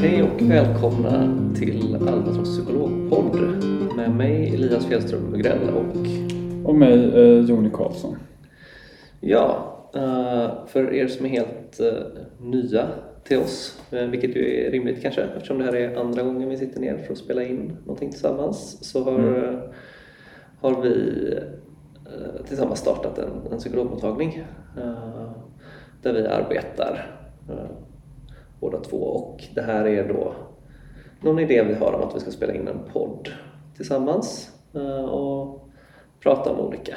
Hej och välkomna till Albatross psykologpodd med mig Elias Fjällström Bugrell och Och mig, eh, Joni Karlsson. ja, eh, för er som är helt eh, nya till oss, eh, vilket ju är rimligt kanske eftersom det här är andra gången vi sitter ner för att spela in någonting tillsammans så har, Mm. har vi tillsammans startat en, en psykologmottagning där vi arbetar båda två och det här är då någon idé vi har om att vi ska spela in en podd tillsammans eh, och prata om olika,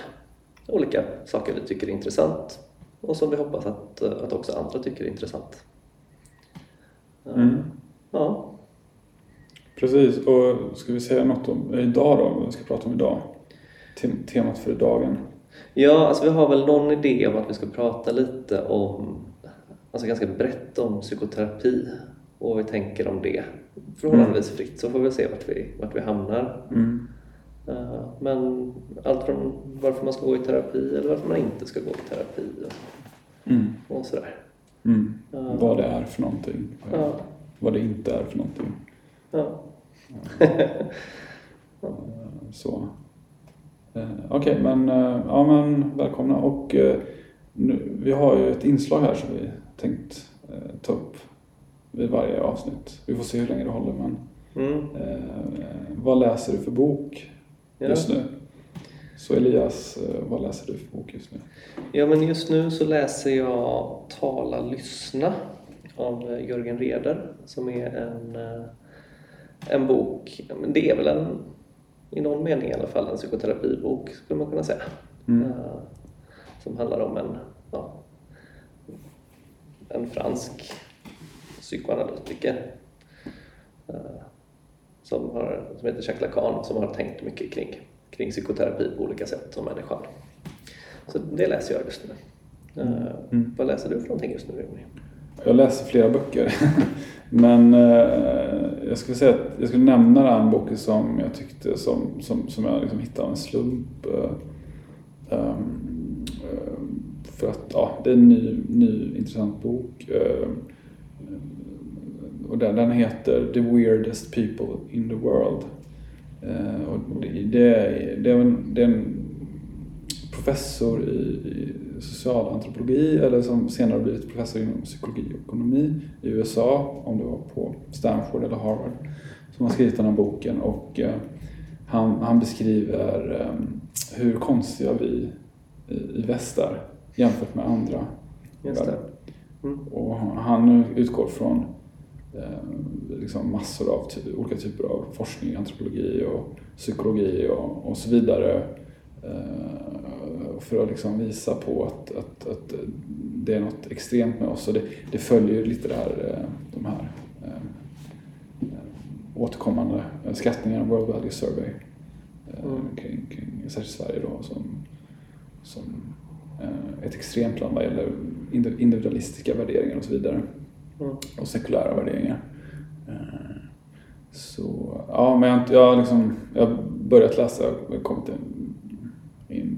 olika saker vi tycker är intressant och som vi hoppas att, eh, att också andra tycker är intressant. Eh, Mm. Ja, Precis, och ska vi säga något om idag då? Vad vi ska prata om idag? Tem- Temat för dagen. Ja, alltså vi har väl någon idé om att vi ska prata lite om, alltså ganska brett om psykoterapi och vad vi tänker om det förhållandevis fritt så får vi se vart vi, vart vi hamnar. Mm. Eh, Men allt från varför man ska gå i terapi eller varför man inte ska gå i terapi och, Mm. och sådär. Mm. Ja. Vad det är för någonting. Ja, Vad det inte är för någonting. Så. Eh, Okej, men, eh, ja, men välkomna. Och nu, vi har ju ett inslag här som vi tänkt eh, ta upp vid varje avsnitt. Vi får se hur länge det håller, men Mm. eh, vad läser du för bok Ja. just nu? Så Elias, eh, vad läser du för bok just nu? ja, men just nu så läser jag Tala lyssna av eh, Jörgen Reder som är en, eh, en bok, det är väl en, i någon mening i alla fall, en psykoterapibok skulle man kunna säga. Mm. Som handlar om en, en fransk psykoanalytiker eh, som, har, som heter Jacques Lacan som har tänkt mycket kring, kring psykoterapi på olika sätt som människan. Så det läser jag just nu. Eh, Mm. Vad läser du för någonting just nu, Jimmy? Jag läser flera böcker. Men eh, jag skulle säga att jag skulle nämna den boken som jag tyckte som, som, som jag liksom hittade av en slump. Eh, för att ja, det är en ny, ny intressant bok. Ehm, och den, den heter The Weirdest People in the World. Ehm, och det, det, är, det, är en, det är en professor i, i socialantropologi eller som senare blivit professor inom psykologi och ekonomi i USA, om det var på Stanford eller Harvard, som har skrivit den här boken och eh, han, han beskriver eh, hur konstiga vi i, i väst är jämfört med andra Just. Mm. Och han utgår från eh, liksom massor av ty- olika typer av forskning, antropologi och psykologi och, och så vidare. Eh, för att liksom visa på att, att, att det är något extremt med oss. Och det, det följer ju lite där, eh, de här eh, eh, återkommande skattningarna, World Value Survey, eh, Mm. kring, kring särskilt Sverige då, som, som ett extremt land vad gäller indi- individualistiska värderingar och så vidare. Mm. Och sekulära värderingar. Eh, Så, ja, men jag, jag liksom, jag har börjat läsa, jag har kommit in, in,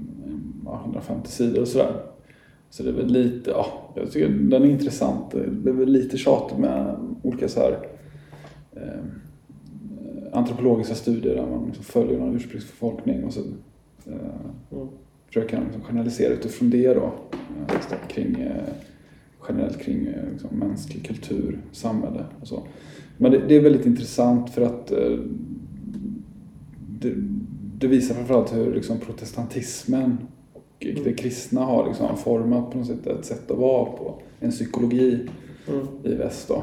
ja, 150 sidor och sådär. Så det är väl lite, ja, jag tycker den är intressant. Det är väl lite tjatigt med olika så här eh, antropologiska studier där man liksom följer någon ursprungsbefolkning och så eh, Mm. Försöker han liksom journalisera utifrån det då. eh. Kring, eh, generellt kring eh, liksom, mänsklig kultur, samhälle och så. Men det, det är väldigt intressant för att det, det visar framförallt hur liksom, protestantismen och det kristna har liksom, format på något sätt ett sätt att vara på. En psykologi Mm. i väst då.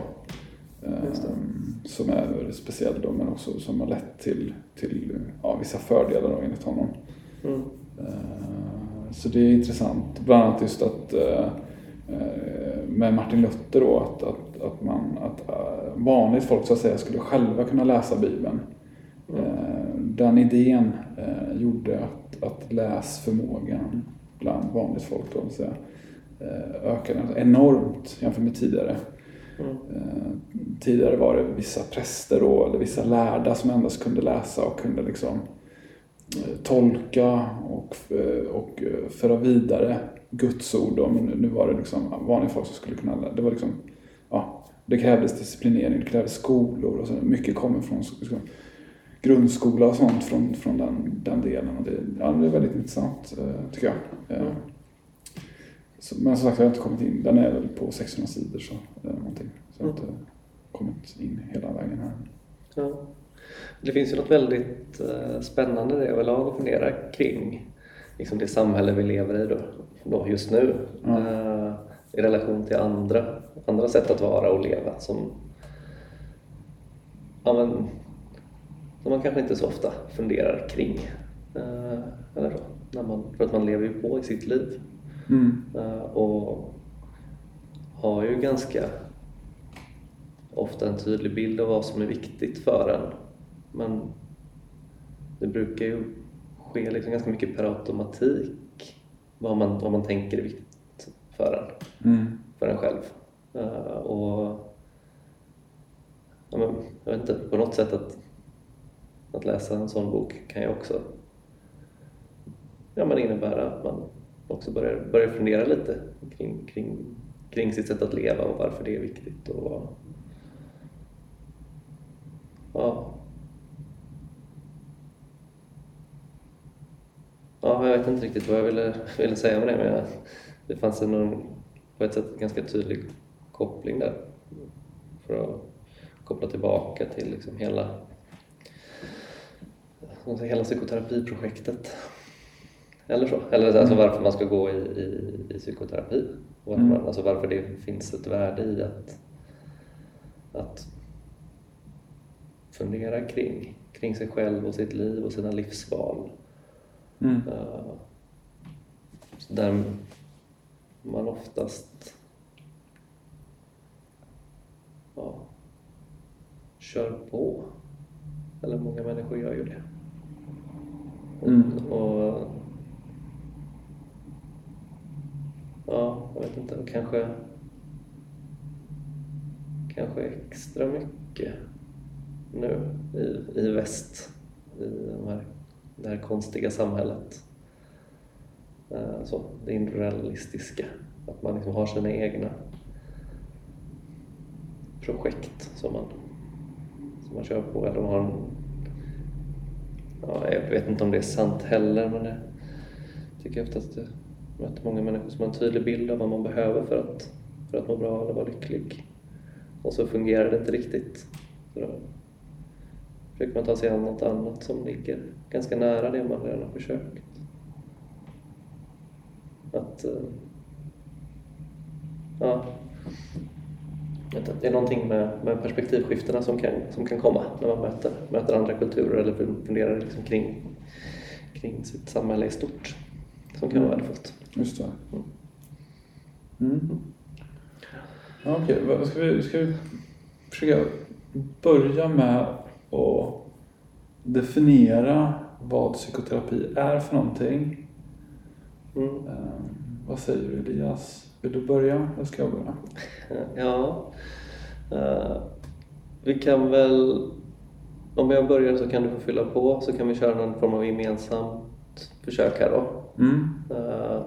Som är speciell då, men också som har lett till, till ja, vissa fördelar då, enligt honom. Mm. Eh, Så det är intressant, bland annat just att eh, eh, med Martin Luther då, att, att, att, man, att vanligt folk så att säga skulle själva kunna läsa Bibeln. Mm. Den idén gjorde att, att läsförmågan bland vanligt folk då, så att ökade enormt jämfört med tidigare. Mm. Tidigare var det vissa präster då, eller vissa lärda som endast kunde läsa och kunde liksom tolka och, eh, och eh, föra vidare Guds ord. Då. Men nu- var det liksom vanliga folk som skulle kunna, lä- det var liksom, ja, Det krävdes disciplinering, det krävdes skolor och så. Mycket kommer från sko- grundskola och sånt från, från den, den delen. Och det, ja, det är väldigt intressant eh, tycker jag. Eh, så, men som sagt, jag har inte kommit in. Den är väl på 600 sidor så, eller någonting. Så jag har inte kommit in hela vägen här. Ja. Det finns ju något väldigt eh, spännande det överlag att fundera kring liksom det samhälle vi lever i då, då just nu. Ja. Eh, I relation till andra, andra sätt att vara och leva som, ja, men, som man kanske inte så ofta funderar kring. Eh, eller så, när man, för att man lever ju på i sitt liv. Mm. Och har ju ganska ofta en tydlig bild av vad som är viktigt för en. Men det brukar ju ske liksom ganska mycket per automatik vad man, vad man tänker är viktigt för en, Mm. för en själv. Eh, och ja, men, Jag vet inte, på något sätt att, att läsa en sån bok kan ju också ja, men innebära att man också börjar, börjar fundera lite kring, kring, kring sitt sätt att leva och varför det är viktigt. Och, ja. Ja, jag vet inte riktigt vad jag ville, ville säga med det men det fanns en på ett sätt ganska tydlig koppling där för att koppla tillbaka till liksom hela, hela psykoterapiprojektet. Eller så. Eller alltså varför man ska gå i, i, i psykoterapi. Varför, Mm. man, alltså varför det finns ett värde i att, att fundera kring, kring sig själv och sitt liv och sina livsval. Mm. Eh, där man oftast ja, kör på. Eller många människor gör ju det. Mm. Och, ja, jag vet inte, kanske kanske extra mycket nu i, i väst, i de här, det här konstiga samhället. Eh, så, det individualistiska, att man liksom har sina egna projekt som man, som man kör på. Eller man har en, ja, jag vet inte om det är sant heller, men jag tycker ofta att det möter många människor som har en tydlig bild av vad man behöver för att, för att må bra eller vara lycklig. Och så fungerar det inte riktigt. Så då försöker man ta sig an något annat som ligger ganska nära det man redan har försökt. Att... eh, Ja. Det är någonting med, med perspektivskiftena som kan, som kan komma när man möter, möter andra kulturer eller funderar liksom kring, kring sitt samhälle i stort. Som kan vara värdefullt. Just det. Mm. Ja, Okej, vad- ska vi, ska vi försöka börja med att definiera vad psykoterapi är för någonting? Mm. Eh, vad säger du Elias? Vill du börja eller ska jag börja? Ja, eh, vi kan väl... Om jag börjar så kan du få fylla på så kan vi köra någon form av gemensamt försök här då. Mm. Eh,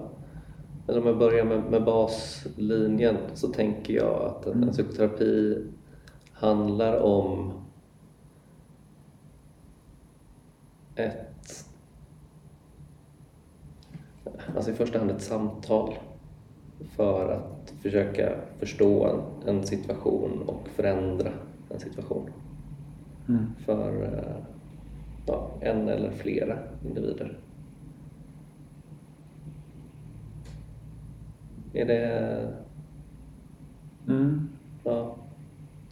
eller om jag börjar med, med baslinjen så tänker jag att en, Mm. en psykoterapi handlar om ett... Alltså i första hand ett samtal för att försöka förstå en, en situation och förändra en situation Mm. för eh, ja, en eller flera individer. Är det... Mm. Ja,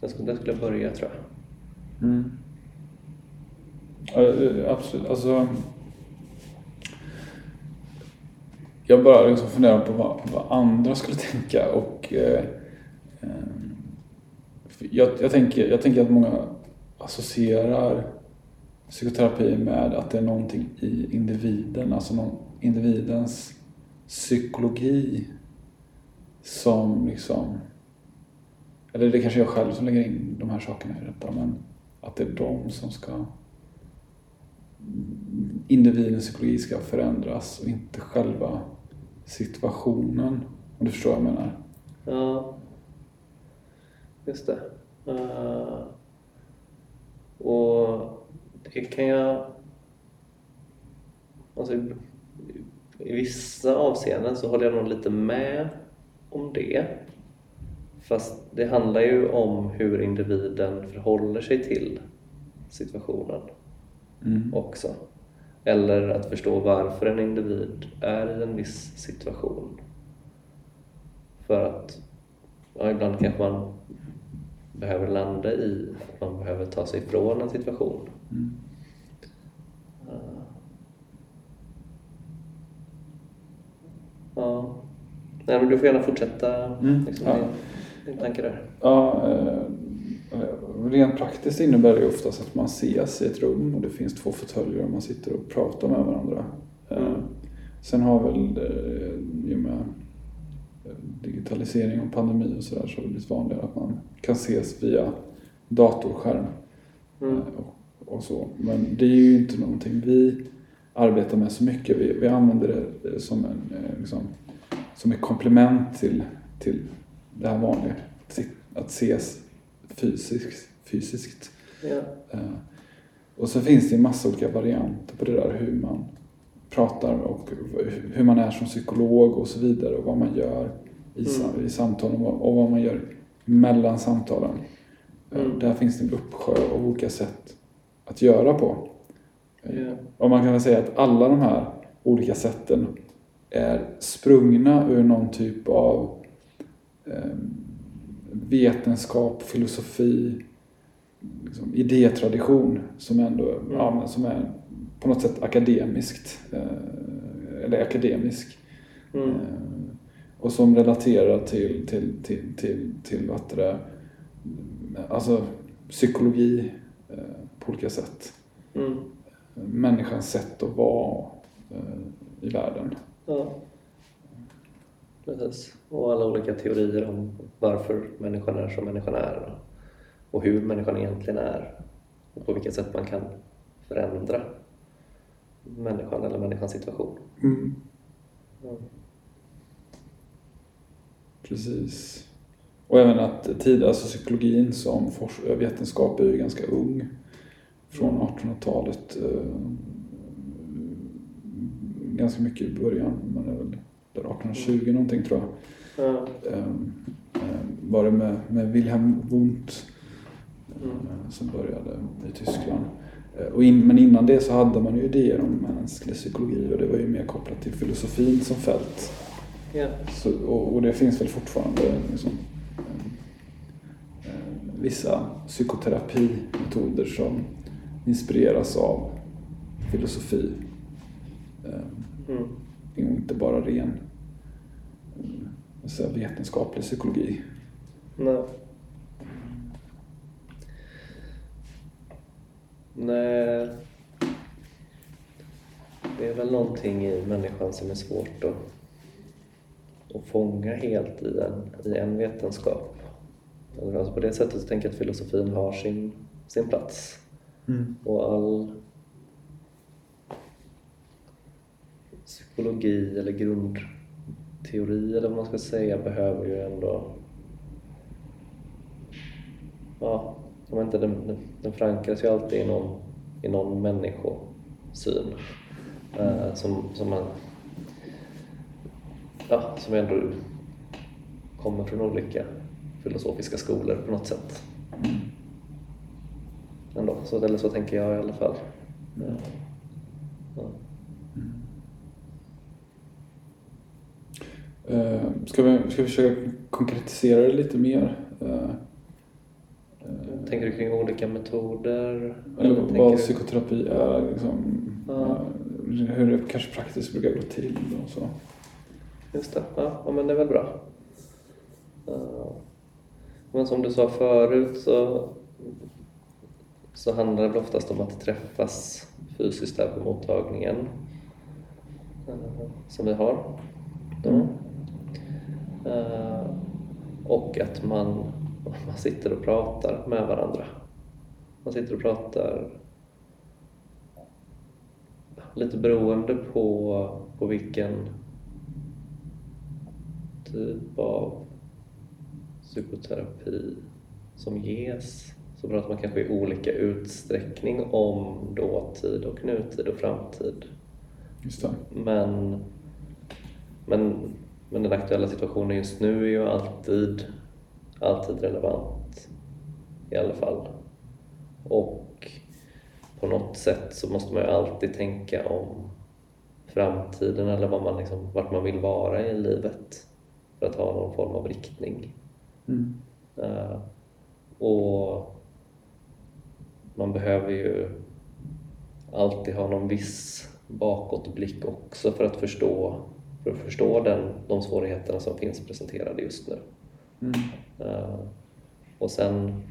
där skulle, där skulle jag börja tror jag. Mm. Eh, absolut. Alltså, jag bara liksom funderar på vad, vad andra skulle tänka. Och, eh, eh jag, jag, tänker, jag tänker att många associerar psykoterapi med att det är någonting i individen, alltså någon, individens psykologi som liksom eller det kanske är jag själv som lägger in de här sakerna i detta, men att det är de som ska... Individens psykologi ska förändras och inte själva situationen. Om du förstår vad jag menar? Ja. just det. Uh, och det kan jag... Alltså, i, I vissa avseenden så håller jag nog lite med om det. Fast det handlar ju om hur individen förhåller sig till situationen Mm. också. Eller att förstå varför en individ är i en viss situation. För att ja, ibland kanske man behöver landa i att man behöver ta sig ifrån en situation. Mm. Ja. Nej, men du får gärna fortsätta Mm, liksom, ja. din, din tanke där. Ja, eh, rent praktiskt innebär det oftast att man ses i ett rum och det finns två fåtöljer och man sitter och pratar med varandra. Eh, Mm. Sen har väl eh, i och med eh, digitalisering och pandemi och sådär så har det blivit vanligare att man kan ses via datorskärm Mm. eh, och, och så. Men det är ju inte någonting vi arbetar med så mycket. Vi, vi använder det eh, som, en, eh, liksom, som ett komplement till, till det här vanliga. Att ses fysiskt. fysiskt. Ja. Eh, Och så finns det en massa olika varianter på det där hur man pratar och hur man är som psykolog och så vidare och vad man gör i, sa- i samtalen och vad- man gör mellan samtalen. Eh, Mm. Där finns det en uppsjö av olika sätt att göra på. Ja. Och man kan väl säga att alla de här olika sätten är sprungna ur någon typ av eh, vetenskap, filosofi, liksom idétradition som ändå ja, men som är på något sätt akademiskt. Eh, eller akademisk. Mm. Eh, och som relaterar till, till, till, till, till vad det, alltså psykologi eh, på olika sätt. Mm. Människans sätt att vara i världen. Ja. Precis. Och alla olika teorier om varför människan är som människan är och hur människan egentligen är och på vilket sätt man kan förändra människan eller människans situation. Ja. Precis. Och även att tid, alltså psykologin som vetenskap är ju ganska ung. Från 1800-talet. Eh, ganska mycket i början, det är väl där 1820 någonting tror jag. Eh, var det med, med Wilhelm Wundt Mm. eh, som började i Tyskland. Eh, Och in, men innan det så hade man ju idéer om mänsklig psykologi och det var ju mer kopplat till filosofin som fält. Ja. Så, och, och det finns väl fortfarande liksom, eh, vissa psykoterapimetoder som inspireras av filosofi. Eh, Mm. inte bara ren säga, vetenskaplig psykologi. Nej. Nej. Det är väl någonting i människan som är svårt att, att fånga helt i en, i en vetenskap. Alltså på det sättet så tänker jag att filosofin har sin, sin plats. Och all psykologi eller grundteori eller vad man ska säga behöver ju ändå ja, jag vet inte, den, den, den förankras ju alltid i någon, i någon människosyn eh, som, som man ja, som ändå kommer från olika filosofiska skolor på något sätt. Ändå, så, eller så tänker jag i alla fall. Ja. Ja. Eh, Ska vi, ska vi försöka konkretisera det lite mer? Eh, Tänker du kring olika metoder? Eller vad psykoterapi är, liksom, Ja. eh, hur det kanske praktiskt brukar gå till och så. Just det, ja, ja men det är väl bra. Men som du sa förut så, så handlar det väl oftast om att träffas fysiskt där på mottagningen eh, som vi har. Mm. Eh, Och att man, man sitter och pratar med varandra. Man sitter och pratar lite beroende på, på vilken typ av psykoterapi som ges så pratar man kanske i olika utsträckning om dåtid och nutid och framtid. Men, men, men den aktuella situationen just nu är ju alltid, alltid relevant i alla fall. Och på något sätt så måste man ju alltid tänka om framtiden eller vad man liksom, vart man vill vara i livet för att ha någon form av riktning. Mm. Uh, och man behöver ju alltid ha någon viss bakåtblick också för att förstå, för att förstå den, de svårigheterna som finns presenterade just nu. Mm. Uh, och sen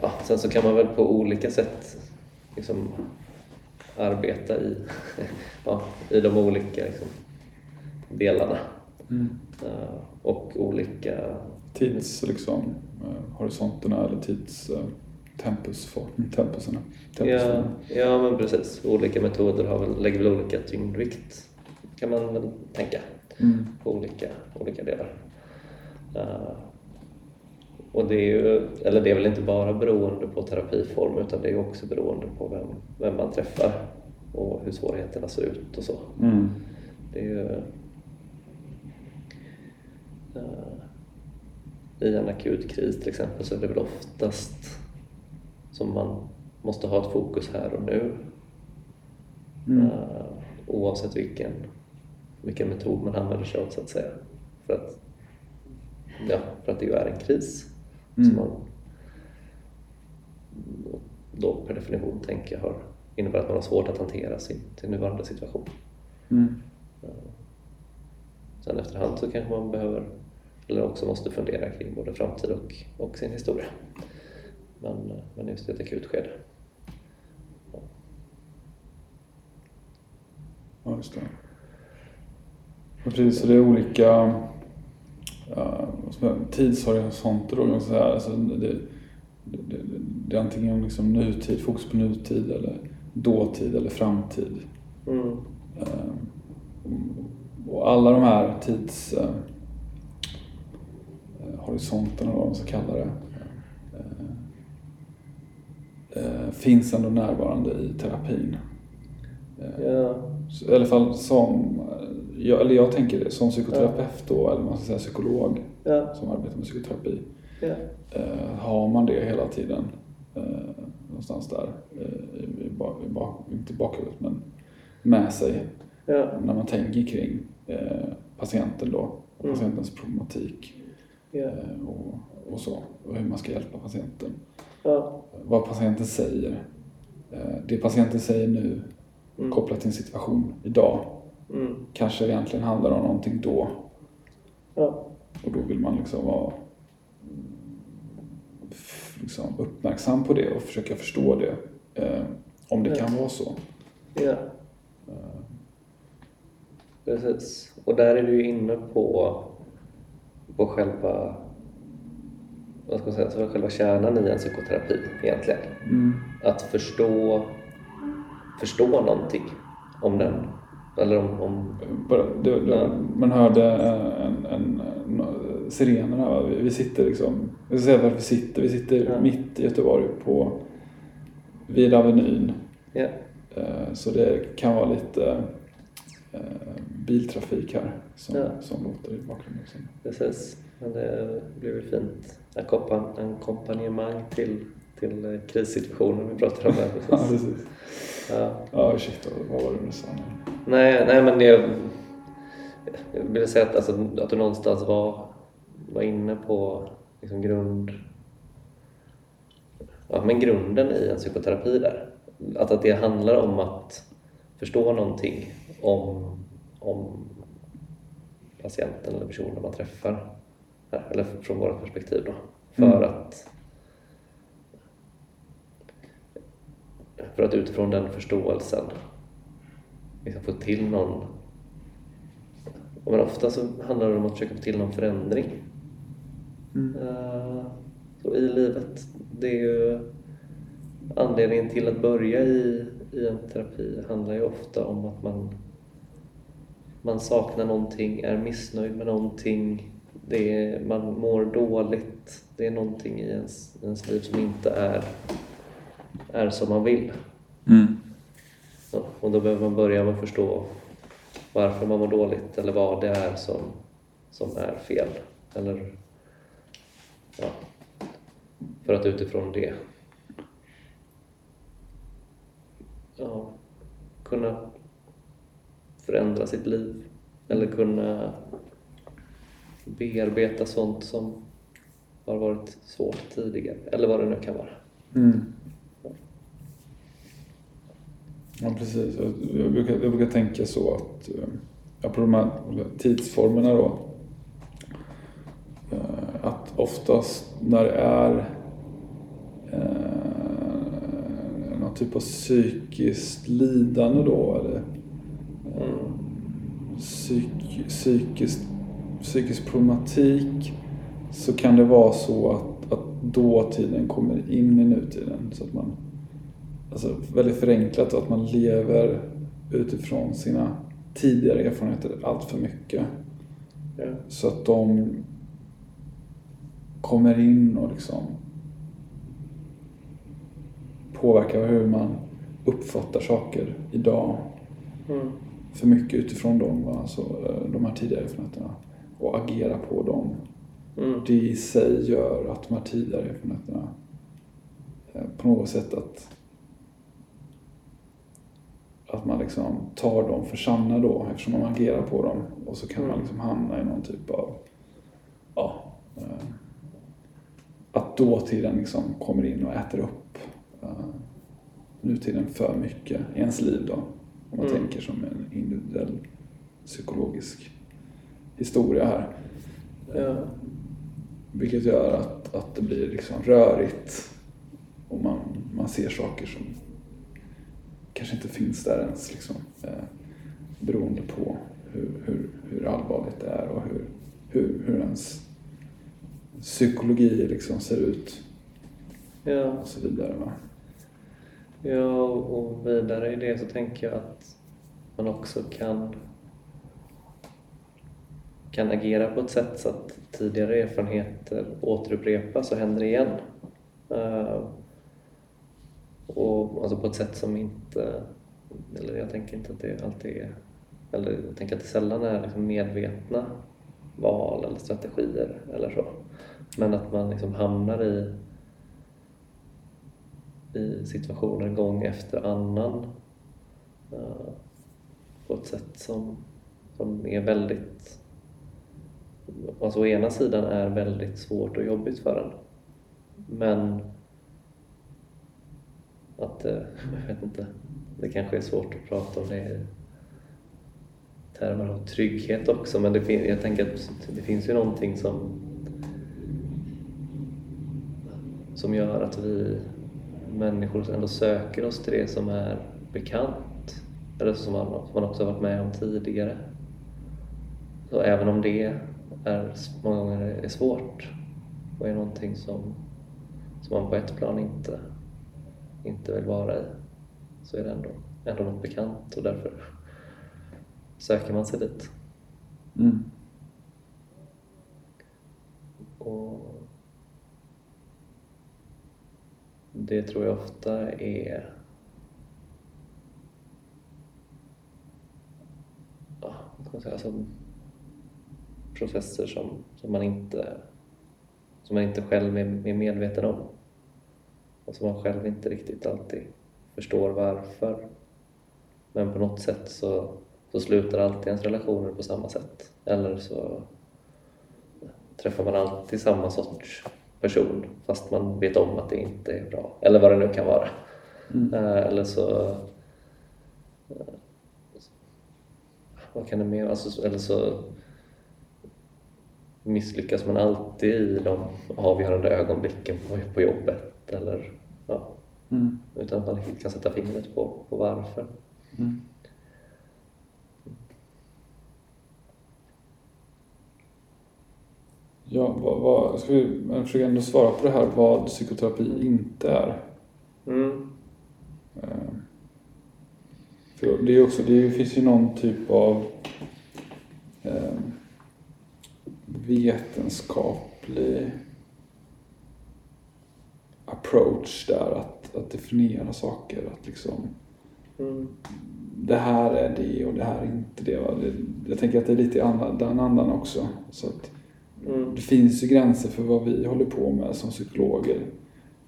ja, sen så kan man väl på olika sätt liksom arbeta i, ja, i de olika liksom, delarna. Mm. Uh, och olika... Tids, liksom, horisonterna eller tids... Uh, tempusform, tempuserna. Ja, ja, men precis. Olika metoder har väl, lägger väl olika tyngdvikt kan man väl tänka mm. på olika, olika delar. Uh, och det är ju, eller det är väl inte bara beroende på terapiform utan det är också beroende på vem, vem man träffar och hur svårigheterna ser ut och så. Mm. Det är ju, uh, I en akut kris till exempel så är det väl oftast som man måste ha ett fokus här och nu. Mm. Uh, oavsett vilken, vilken metod man använder sig av så att säga. För att, ja, för att det ju är en kris. Mm. Som man då per definition tänker har, innebär att man har svårt att hantera sin, sin nuvarande situation. Mm. Uh, sen efterhand så kanske man behöver, eller också måste fundera kring både framtid och, och sin historia. Men, men just ett akut skede. Ja. Ja, just det. Och precis, så det är olika uh, tidshorisonter då, kan man säga. Alltså det, det, det, det är antingen liksom nutid, fokus på nutid eller dåtid eller framtid. Mm. Uh, och alla de här tids uh, horisonterna, vad man ska kalla det, uh, finns ändå närvarande i terapin. Ja. I alla fall som, jag, eller jag tänker det, som psykoterapeut då, eller man ska säga psykolog Ja. som arbetar med psykoterapi. Eh, har man det hela tiden eh, någonstans där, eh, i, bak, i bak, inte bakhuvudet men med sig när man tänker kring eh, patienten då, och Mm. patientens problematik Ja. eh, och, och så, och hur man ska hjälpa patienten. Ja. Vad patienten säger. Eh, det patienten säger nu Mm. kopplat till en situation idag Mm. kanske egentligen handlar om någonting då Ja. och då vill man liksom vara liksom uppmärksam på det och försöka förstå det. Eh, om det Ja. kan vara så. Ja. Precis. Och där är du ju inne på, på själva, vad ska man säga, själva kärnan i en psykoterapi egentligen. Mm. Att förstå, förstå någonting om den. Eller om, om det, det, Ja. Man hörde en, en, en sirenerna. va? Vi, vi sitter liksom, jag ska säga var vi sitter. Vi sitter Ja. mitt i Göteborg på vid Avenyn. ja, Eh, Så det kan vara lite biltrafik här som, Ja. som låter i bakgrunden. Liksom. precis. Men det blir väl fint ackompan- ackompanjemang till, till eh, krissituationen vi pratar om här. Ja, Precis. precis. Ja. Ja, shit, vad- var det du sa nu? Nej, nej men jag, jag vill säga att, alltså, att du någonstans var, var inne på liksom grund, ja, men grunden i en psykoterapi där. Att, att det handlar om att förstå någonting om, om patienten eller personen man träffar. Eller från vårt perspektiv då. För Mm. att för att utifrån den förståelsen liksom få till någon... Men ofta så handlar det om att försöka få till någon förändring Mm. eh, så i livet. Det är ju anledningen till att börja i, i en terapi handlar ju ofta om att man, man saknar någonting, är missnöjd med någonting, det är, man mår dåligt. Det är någonting i ens, ens liv som inte är, är som man vill. Mm. Ja, och då behöver man börja med att förstå varför man mår dåligt eller vad det är som, som är fel. Eller, ja, för att utifrån det ja, kunna förändra sitt liv eller kunna bearbeta sånt som har varit svårt tidigare eller vad det nu kan vara. Mm. Ja, precis. Jag brukar, jag brukar tänka så att, eh, ja, på de här tidsformerna då, eh, att oftast när det är eh, typ av psykiskt lidande då, eller eh, psyk, psykisk, psykisk problematik, så kan det vara så att, att dåtiden kommer in i nutiden. Så att man alltså väldigt förenklat att man lever utifrån sina tidigare erfarenheter allt för mycket. Ja. Så att de kommer in och liksom påverkar hur man uppfattar saker idag. Mm. För mycket utifrån dem, alltså eh, de här tidigare erfarenheterna. Och agera på dem. Mm. Det i sig gör att de här tidigare erfarenheterna eh, på något sätt att att man liksom tar dem för sanna då eftersom man agerar på dem. Och så kan man Mm. liksom hamna i någon typ av, ja, eh, att dåtiden liksom kommer in och äter upp eh, nutiden för mycket i ens liv då. Om man Mm. tänker som en individuell psykologisk historia här. Ja. Vilket gör att, att det blir liksom rörigt och man, man ser saker som kanske inte finns där ens. Liksom, eh, beroende på hur, hur, hur allvarligt det är och hur, hur, hur ens psykologi liksom ser ut Ja. och så vidare. Va? Ja, och vidare i det så tänker jag att man också kan, kan agera på ett sätt så att tidigare erfarenheter återupprepas och händer igen. Uh, och alltså på ett sätt som inte, eller jag tänker inte att det alltid är, eller jag tänker att det sällan är liksom medvetna val eller strategier eller så. Men att man liksom hamnar i i situationer gång efter annan eh, på ett sätt som, som är väldigt alltså å ena sidan är väldigt svårt och jobbigt för en men att eh, jag vet inte det kanske är svårt att prata om det i termer av trygghet också men det jag tänker att det finns ju någonting som som gör att vi människor ändå söker oss till det som är bekant eller som man, som man också har varit med om tidigare. Så även om det är, många gånger är svårt och är någonting som, som man på ett plan inte, inte vill vara i så är det ändå, ändå något bekant och därför söker man sig dit. Mm. Och det tror jag ofta är ja, vad man säga, alltså processer som, som, man inte, som man inte själv är, är medveten om och som man själv inte riktigt alltid förstår varför. Men på något sätt så, så slutar alltid ens relationer på samma sätt. Eller så träffar man alltid samma sorts person fast man vet om att det inte är bra. Eller vad det nu kan vara. Mm. Eh, Eller så... eh, Vad kan det mer alltså, Eller så misslyckas man alltid i de avgörande ögonblicken på, på jobbet. Eller, ja, Mm. utan att man kan sätta fingret på, på varför. Mm. Ja, vad, vad, ska vi försöka ändå svara på det här vad psykoterapi inte är? Mm. Eh, För det, är också, det finns ju någon typ av eh, vetenskaplig approach där att, att definiera saker. Att liksom Mm. det här är det och det här är inte det. Va? jag tänker att det är lite i den andan också. Så att Mm. det finns ju gränser för vad vi håller på med som psykologer.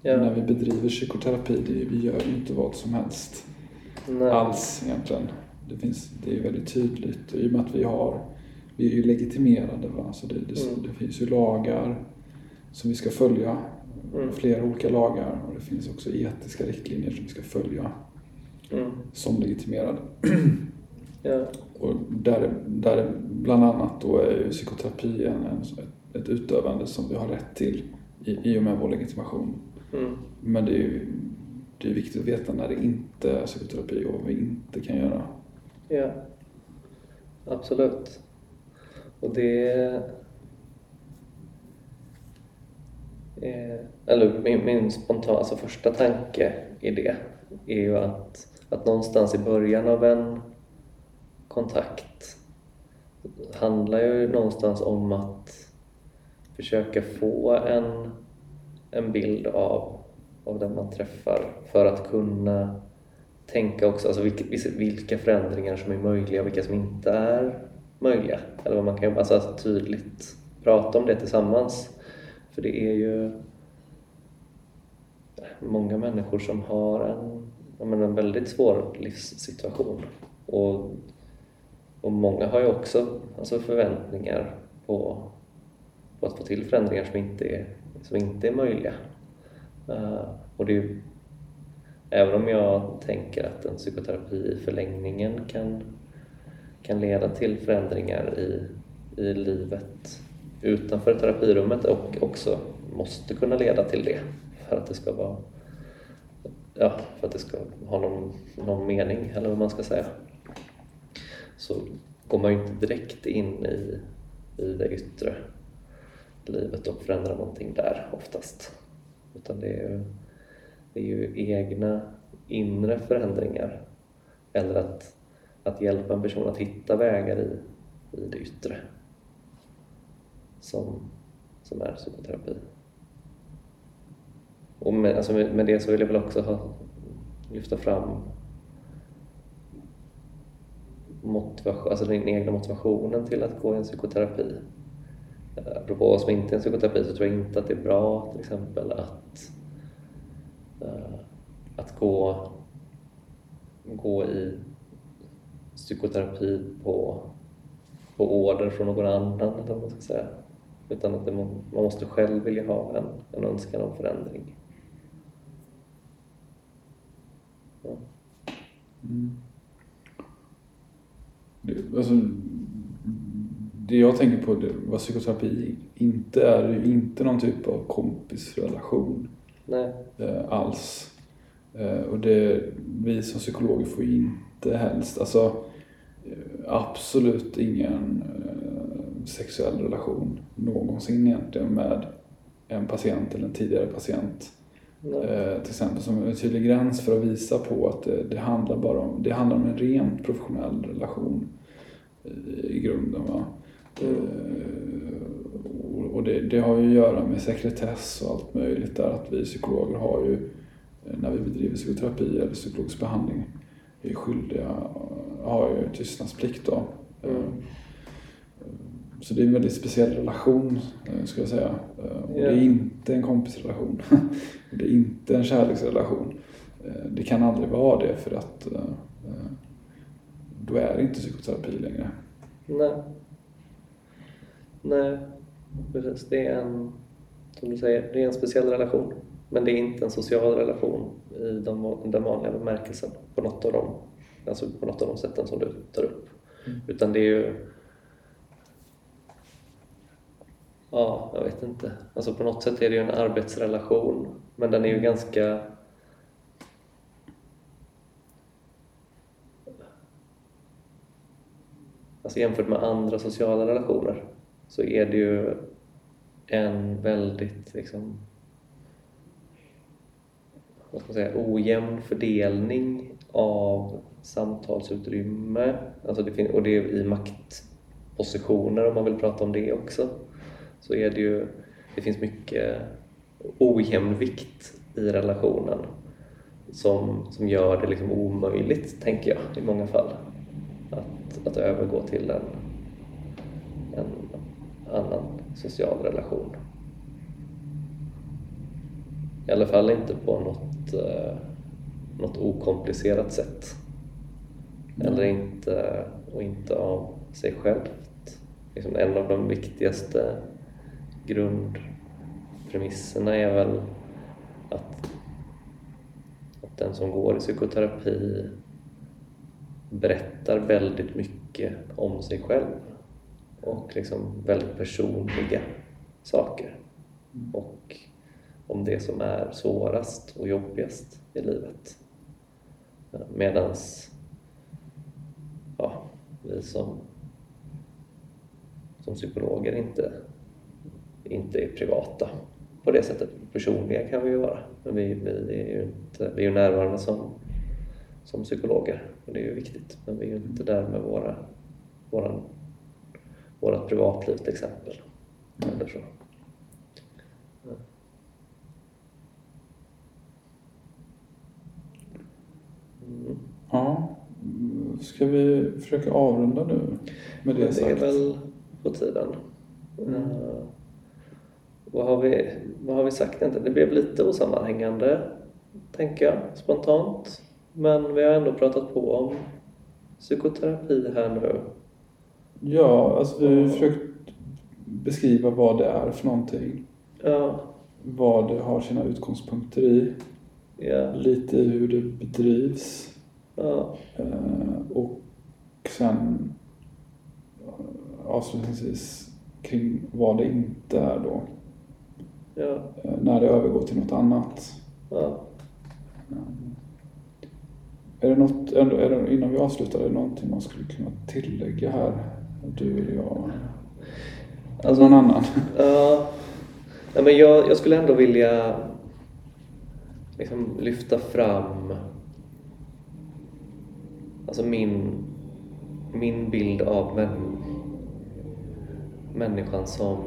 Ja. När vi bedriver psykoterapi, det, vi gör ju inte vad som helst Nej. alls egentligen. Det, finns, det är ju väldigt tydligt i och med att vi har, vi är ju legitimerade va? så det, det, Mm. det finns ju lagar som vi ska följa. Mm. Flera olika lagar och det finns också etiska riktlinjer som vi ska följa Mm. som legitimerade. Ja. Och där, där bland annat då är ju psykoterapi en, en, ett utövande som vi har rätt till i, i och med vår legitimation. Mm. Men det är ju det är viktigt att veta när det inte är psykoterapi och vad vi inte kan göra. Ja, absolut. Och det... Eh, eller min, min spontana, alltså första tanke i det är ju att, att någonstans i början av en kontakt handlar ju någonstans om att försöka få en, en bild av, av den man träffar för att kunna tänka också alltså vilka, vilka förändringar som är möjliga och vilka som inte är möjliga. Eller vad man kan alltså tydligt prata om det tillsammans. För det är ju många människor som har en, menar, en väldigt svår livssituation. Och, och många har ju också alltså förväntningar på, på att få till förändringar som inte är, som inte är möjliga. Uh, och det är ju Även om jag tänker att en psykoterapi i förlängningen kan, kan leda till förändringar i, i livet utanför terapirummet och också måste kunna leda till det för att det ska vara ja, för att det ska ha någon, någon mening eller vad man ska säga så går man ju inte direkt in i, i det yttre livet och förändrar någonting där oftast utan det är ju det är ju egna inre förändringar eller att, att hjälpa en person att hitta vägar i, i det yttre som, som är psykoterapi. Och med, alltså med, med det så vill jag väl också ha, lyfta fram motivation, alltså den egna motivationen till att gå i en psykoterapi. Apropå vad som inte är en psykoterapi så tror jag inte att det är bra till exempel att eh, att gå, gå i psykoterapi på, på order från någon annan, eller vad man ska säga. Utan att det, man måste själv vilja ha en, en önskan om förändring. Ja. Mm. Det, alltså, det jag tänker på, det, vad psykoterapi inte är, det är ju inte någon typ av kompisrelation. Nej. Eh, alls. Eh, och det, vi som psykologer får ju inte helst, alltså eh, absolut ingen sexuell relation någonsin egentligen med en patient eller en tidigare patient. Eh, till exempel som en tydlig gräns för att visa på att det, det handlar bara om, det handlar om en rent professionell relation i, i grunden. Va? Mm. Och det, det, har ju att göra med sekretess och allt möjligt där att vi psykologer har ju när vi bedriver psykoterapi eller psykologisk behandling är skyldiga, har ju tystnadsplikt då. Mm. Så det är en väldigt speciell relation ska jag säga. Och det är inte en kompisrelation. det är inte en kärleksrelation. Det kan aldrig vara det för att då är det inte psykoterapi längre. Nej. Nej, precis. Det är en, som du säger, det är en speciell relation. Men det är inte en social relation i den, den vanliga bemärkelsen på något av dem, alltså på något av de sätten som du tar upp. Mm. Utan det är ju Ja, jag vet inte. Alltså på något sätt är det ju en arbetsrelation, men den är ju ganska Alltså jämfört med andra sociala relationer så är det ju en väldigt liksom, vad ska man säga, ojämn fördelning av samtalsutrymme. Alltså det och det är i maktpositioner om man vill prata om det också. Så är det ju, det finns mycket ojämvikt i relationen som, som gör det liksom omöjligt, tänker jag, i många fall. Att, att övergå till en, en annan social relation. I alla fall inte på något, eh, något okomplicerat sätt. Eller inte, och inte av sig självt. Liksom en av de viktigaste grundpremisserna är väl att, att den som går i psykoterapi berättar väldigt mycket om sig själv och liksom väldigt personliga saker. Och om det som är svårast och jobbigast i livet. Medan ja, vi som, som psykologer inte, inte är privata på det sättet. Personliga kan vi ju vara, men vi, vi är ju inte, vi är närvarande som, som psykologer och det är ju viktigt. Men vi är ju inte där med våra, våran, vårat privatliv till exempel. Eller så. Mm. Ja. Ska vi försöka avrunda nu med det, Men det är sagt? väl på tiden. Mm. Vad, har vi, vad har vi sagt egentligen? Det blev lite osammanhängande, tänker jag, spontant. Men vi har ändå pratat på om psykoterapi här nu. Ja, alltså vi har försökt beskriva vad det är för någonting. Ja, Vad det har sina utgångspunkter i. ja, Lite hur det bedrivs. ja, Eh, och sen eh, avslutningsvis kring vad det inte är då. Ja, Eh, när det övergår till något annat. ja. Är det något, är det, innan vi avslutar, är det någonting man skulle kunna tillägga här? Du eller jag? Alltså- någon annan? Ja, nej, men jag, jag skulle ändå vilja liksom lyfta fram alltså min, min bild av män, människan som,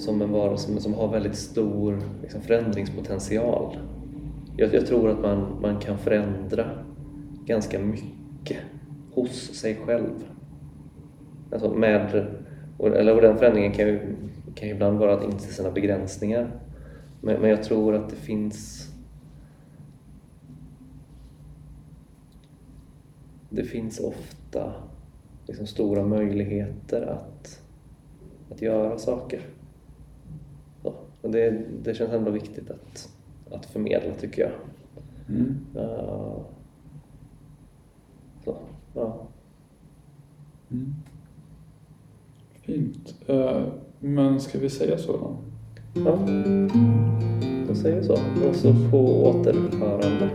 som en varelse som har väldigt stor liksom, förändringspotential. Jag, jag tror att man, man kan förändra ganska mycket hos sig själv. Alltså med, och- eller och den förändringen kan ju, kan ju ibland vara att inse sina begränsningar. Men, men jag tror att det finns det finns ofta liksom stora möjligheter att, att göra saker. Och det, det känns ändå viktigt att, att förmedla tycker jag. Mm. Uh, så, ja. Mm. Fint. Eh, men ska vi säga så då? ja, jag säger så. Och så på återhörande.